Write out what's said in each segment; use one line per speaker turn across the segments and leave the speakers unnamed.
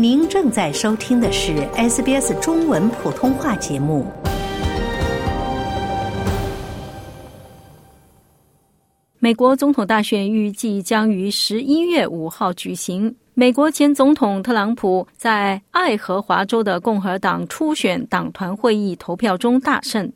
您正在收听的是 SBS 中文普通话节目。美国总统大选预计将于十一月五号举行。美国前总统特朗普在爱荷华州的共和党初选党团会议投票中大胜。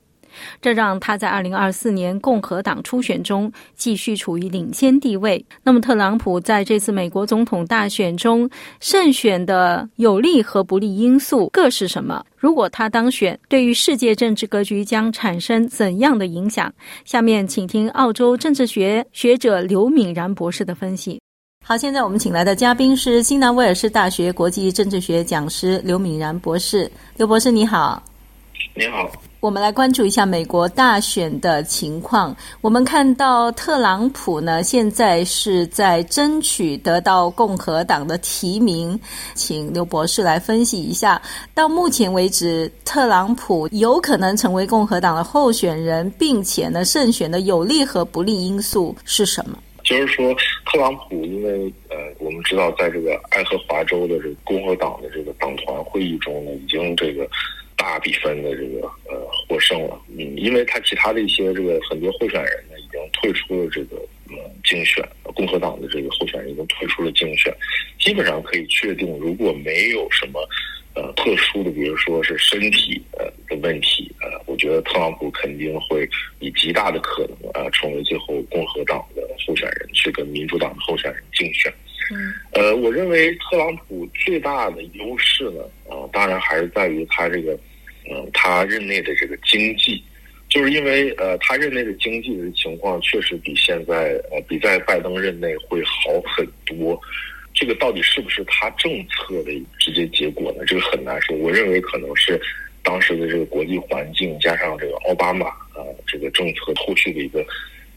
这让他在二零二四年共和党初选中继续处于领先地位。那么，特朗普在这次美国总统大选中胜选的有利和不利因素各是什么？如果他当选，对于世界政治格局将产生怎样的影响？下面请听澳洲政治学学者刘敏然博士的分析。好，现在我们请来的嘉宾是新南威尔士大学国际政治学讲师刘敏然博士。刘博士，你好。
你好。
我们来关注一下美国大选的情况。我们看到特朗普呢，现在是在争取得到共和党的提名，请刘博士来分析一下。到目前为止，特朗普有可能成为共和党的候选人，并且呢，胜选的有利和不利因素是什么？
就是说，特朗普因为呃，我们知道，在这个爱荷华州的这个共和党的这个党团会议中呢，已经这个。大比分的这个呃获胜了，嗯，因为他其他的一些这个很多候选人呢已经退出了这个呃竞选，共和党的这个候选人已经退出了竞选，基本上可以确定，如果没有什么呃特殊的，比如说是身体呃的问题，呃，我觉得特朗普肯定会以极大的可能啊成为最后共和党的候选人，去跟民主党的候选人竞选。
嗯，
呃，我认为特朗普最大的优势呢，啊，当然还是在于他这个。嗯，他任内的这个经济，就是因为呃，他任内的经济的情况确实比现在呃，比在拜登任内会好很多。这个到底是不是他政策的直接结果呢？这个很难说。我认为可能是当时的这个国际环境加上这个奥巴马啊这个政策后续的一个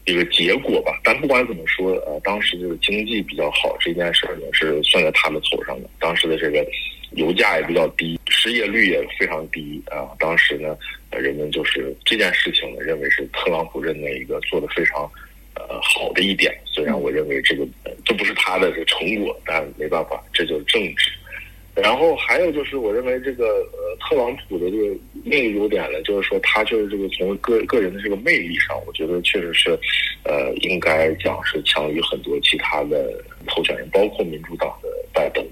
一个结果吧。但不管怎么说，呃，当时这个经济比较好这件事儿呢，是算在他的头上的。当时的这个。油价也比较低，失业率也非常低啊！当时呢，人们就是这件事情呢，认为是特朗普任内一个做的非常呃好的一点。虽然我认为这个这不是他的这成果，但没办法，这就是政治。然后还有就是，我认为这个呃特朗普的这个另一个优点呢，就是说他就是这个从个个人的这个魅力上，我觉得确实是呃应该讲是强于很多其他的候选人，包括民主党的拜登。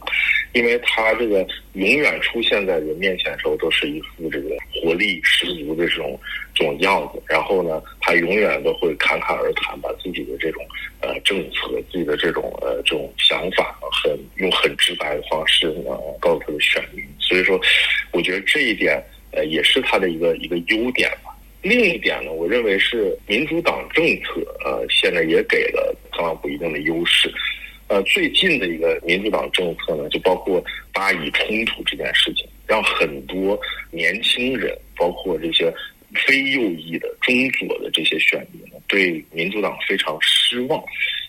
因为他这个永远出现在人面前的时候，都是一副这个活力十足的这种这种样子。然后呢，他永远都会侃侃而谈，把自己的这种呃政策、自己的这种呃这种想法，很用很直白的方式呢告诉他的选民。所以说，我觉得这一点呃也是他的一个一个优点吧。另一点呢，我认为是民主党政策呃现在也给了特朗普一定的优势。呃，最近的一个民主党政策呢，就包括巴以冲突这件事情，让很多年轻人，包括这些非右翼的中左的这些选民，对民主党非常失望，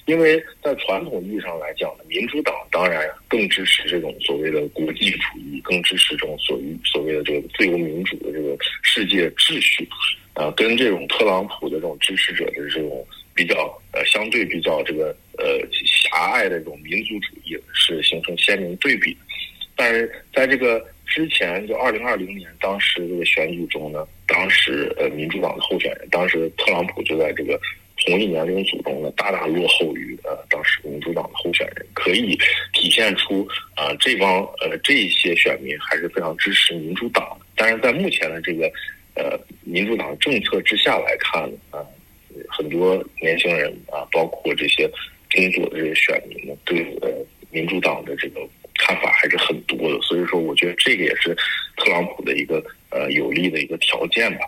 因为在传统意义上来讲呢，民主党当然更支持这种所谓的国际主义，更支持这种所谓所谓的这个自由民主的这个世界秩序，啊，跟这种特朗普的这种支持者的这种。比较呃，相对比较这个呃狭隘的这种民族主义是形成鲜明对比，但是在这个之前，就二零二零年当时这个选举中呢，当时呃民主党的候选人，当时特朗普就在这个同一年龄组中呢，大大落后于呃当时民主党的候选人，可以体现出啊这帮呃这些选民还是非常支持民主党，但是在目前的这个呃民主党政策之下来看啊。很多年轻人啊，包括这些工作的这些选民呢，对呃民主党的这个看法还是很多的。所以说，我觉得这个也是特朗普的一个呃有利的一个条件吧。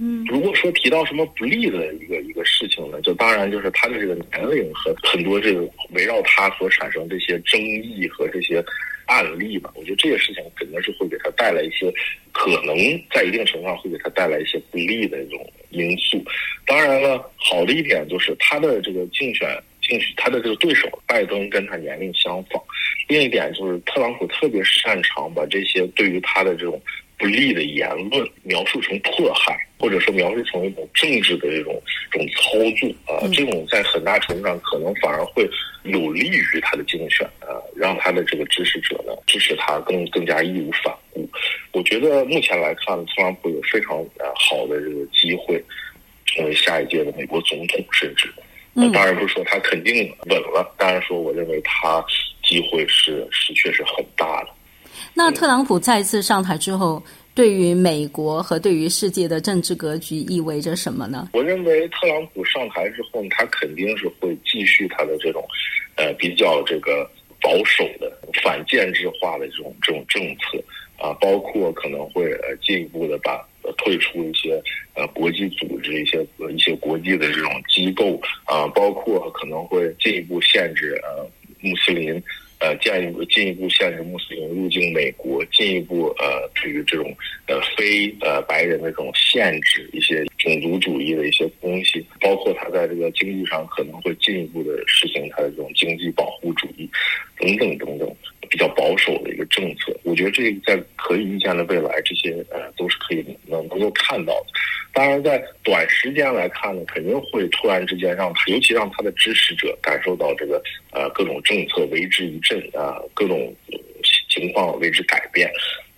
嗯，
如果说提到什么不利的一个一个事情呢，就当然就是他的这个年龄和很多这个围绕他所产生这些争议和这些案例吧。我觉得这些事情肯定是会给他带来一些可能在一定程度上会给他带来一些不利的一种因素。当然了，好的一点就是他的这个竞选竞选他的这个对手拜登跟他年龄相仿。另一点就是特朗普特别擅长把这些对于他的这种不利的言论描述成迫害。或者说描述成一种政治的这种这种操作啊，这种在很大程度上可能反而会有利于他的竞选啊，让他的这个支持者呢支持他更更加义无反顾。我觉得目前来看，特朗普有非常呃好的这个机会成为下一届的美国总统，甚至当然不是说他肯定稳了，当然说我认为他机会是是确实很大的。
那特朗普再次上台之后，对于美国和对于世界的政治格局意味着什么呢？
我认为特朗普上台之后，他肯定是会继续他的这种，呃，比较这个保守的反建制化的这种这种政策啊，包括可能会呃进一步的把退出一些呃国际组织、一些一些国际的这种机构啊，包括可能会进一步限制呃穆斯林。呃，进一步进一步限制穆斯林入境美国，进一步呃，对于这种呃非呃白人的这种限制，一些种族主义的一些东西，包括他在这个经济上可能会进一步的实行他的这种经济保护主义，等等等等，比较保守的一个政策。我觉得这在可以预见的未来，这些呃都是可以能能够看到的。当然，在短时间来看呢，肯定会突然之间让他，尤其让他的支持者感受到这个呃各种政策为之一振啊，各种情况为之改变。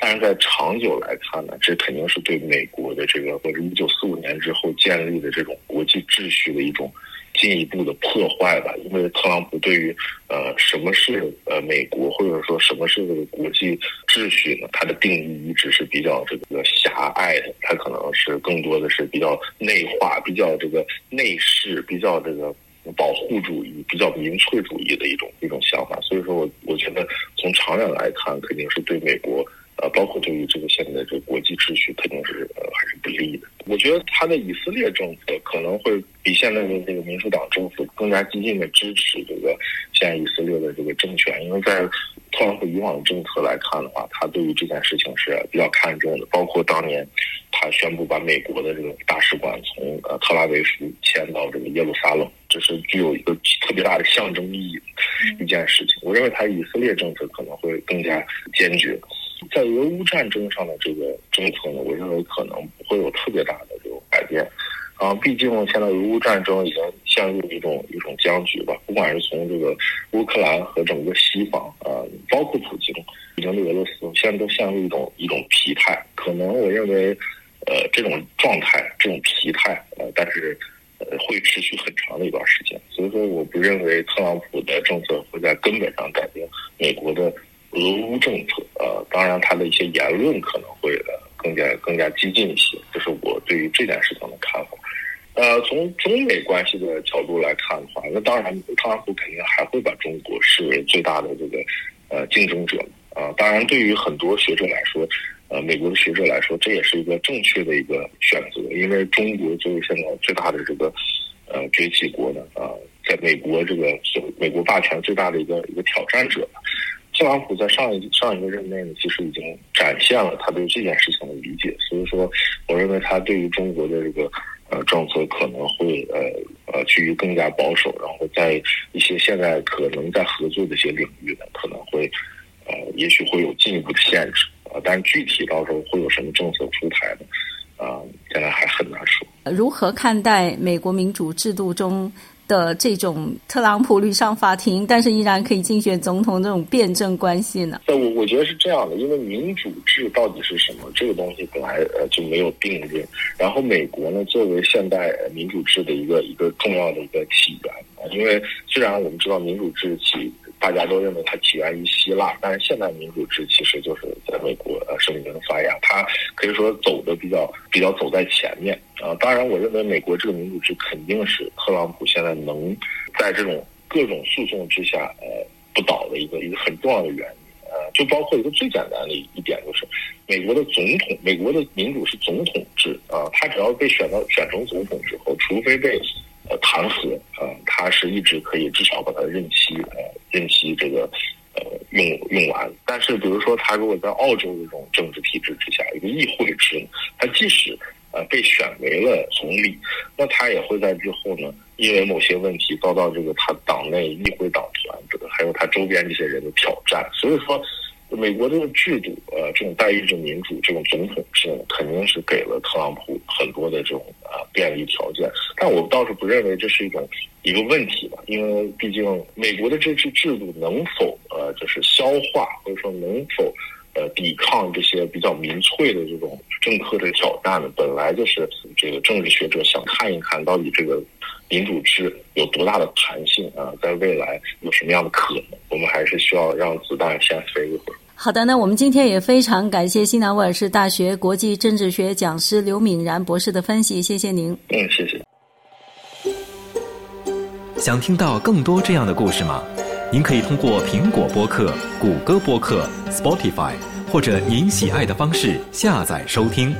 但是在长久来看呢，这肯定是对美国的这个或者一九四五年之后建立的这种国际秩序的一种。进一步的破坏吧，因为特朗普对于呃什么是呃美国或者说什么是这个国际秩序呢？他的定义一直是比较这个狭隘的，他可能是更多的是比较内化、比较这个内饰、比较这个保护主义、比较民粹主义的一种一种想法。所以说我我觉得从长远来看，肯定是对美国。呃，包括对于这个现在这个国际秩序，肯定是呃还是不利的。我觉得他的以色列政府可能会比现在的这个民主党政府更加激进的支持这个现在以色列的这个政权，因为在特朗普以往的政策来看的话，他对于这件事情是比较看重的。包括当年他宣布把美国的这个大使馆从呃特拉维夫迁到这个耶路撒冷，这是具有一个特别大的象征意义的一件事情。我认为他以色列政策可能会更加坚决。在俄乌战争上的这个政策呢，我认为可能不会有特别大的这种改变，啊，毕竟现在俄乌战争已经陷入一种一种僵局吧。不管是从这个乌克兰和整个西方，啊，包括普京，已经对俄罗斯现在都陷入一种一种疲态。可能我认为，呃，这种状态，这种疲态，呃，但是呃会持续很长的一段时间。所以说，我不认为特朗普的政策会在根本上改变美国的。俄乌政策，呃，当然，他的一些言论可能会呃更加更加激进一些，这是我对于这件事情的看法。呃，从中美关系的角度来看的话，那当然，特朗普肯定还会把中国视为最大的这个呃竞争者啊。当然，对于很多学者来说，呃，美国的学者来说，这也是一个正确的一个选择，因为中国作为现在最大的这个呃崛起国呢，啊，在美国这个美国霸权最大的一个一个挑战者。特朗普在上一上一个任内呢，其实已经展现了他对这件事情的理解，所以说，我认为他对于中国的这个呃政策可能会呃呃趋于更加保守，然后在一些现在可能在合作的一些领域呢，可能会呃也许会有进一步的限制啊，但具体到时候会有什么政策出台呢？啊，现在还很难说。
如何看待美国民主制度中？的这种特朗普屡上法庭，但是依然可以竞选总统这种辩证关系呢？
呃我我觉得是这样的，因为民主制到底是什么，这个东西本来呃就没有定论。然后美国呢，作为现代民主制的一个一个重要的一个起源啊，因为虽然我们知道民主制起。大家都认为它起源于希腊，但是现代民主制其实就是在美国呃声名发芽，它可以说走的比较比较走在前面啊。当然，我认为美国这个民主制肯定是特朗普现在能在这种各种诉讼之下呃不倒的一个一个很重要的原因呃，就包括一个最简单的一点就是，美国的总统，美国的民主是总统制啊，他只要被选到选成总统之后，除非被。呃，弹劾啊，他是一直可以至少把他任期呃任期这个呃用用完。但是，比如说他如果在澳洲这种政治体制之下，一个议会制，他即使呃被选为了总理，那他也会在之后呢，因为某些问题遭到这个他党内议会党团这个还有他周边这些人的挑战。所以说，美国这个制度，呃，这种代议制民主，这种总统制，肯定是给了特朗普很多的这种啊便利条件。但我倒是不认为这是一种一个问题吧，因为毕竟美国的这制制度能否呃就是消化，或者说能否呃抵抗这些比较民粹的这种政客的挑战呢？本来就是这个政治学者想看一看到底这个。民主制有多大的弹性啊？在未来有什么样的可能？我们还是需要让子弹先飞一会儿。
好的，那我们今天也非常感谢西南威尔士大学国际政治学讲师刘敏然博士的分析，谢谢您。
嗯，谢谢。
想听到更多这样的故事吗？您可以通过苹果播客、谷歌播客、Spotify 或者您喜爱的方式下载收听。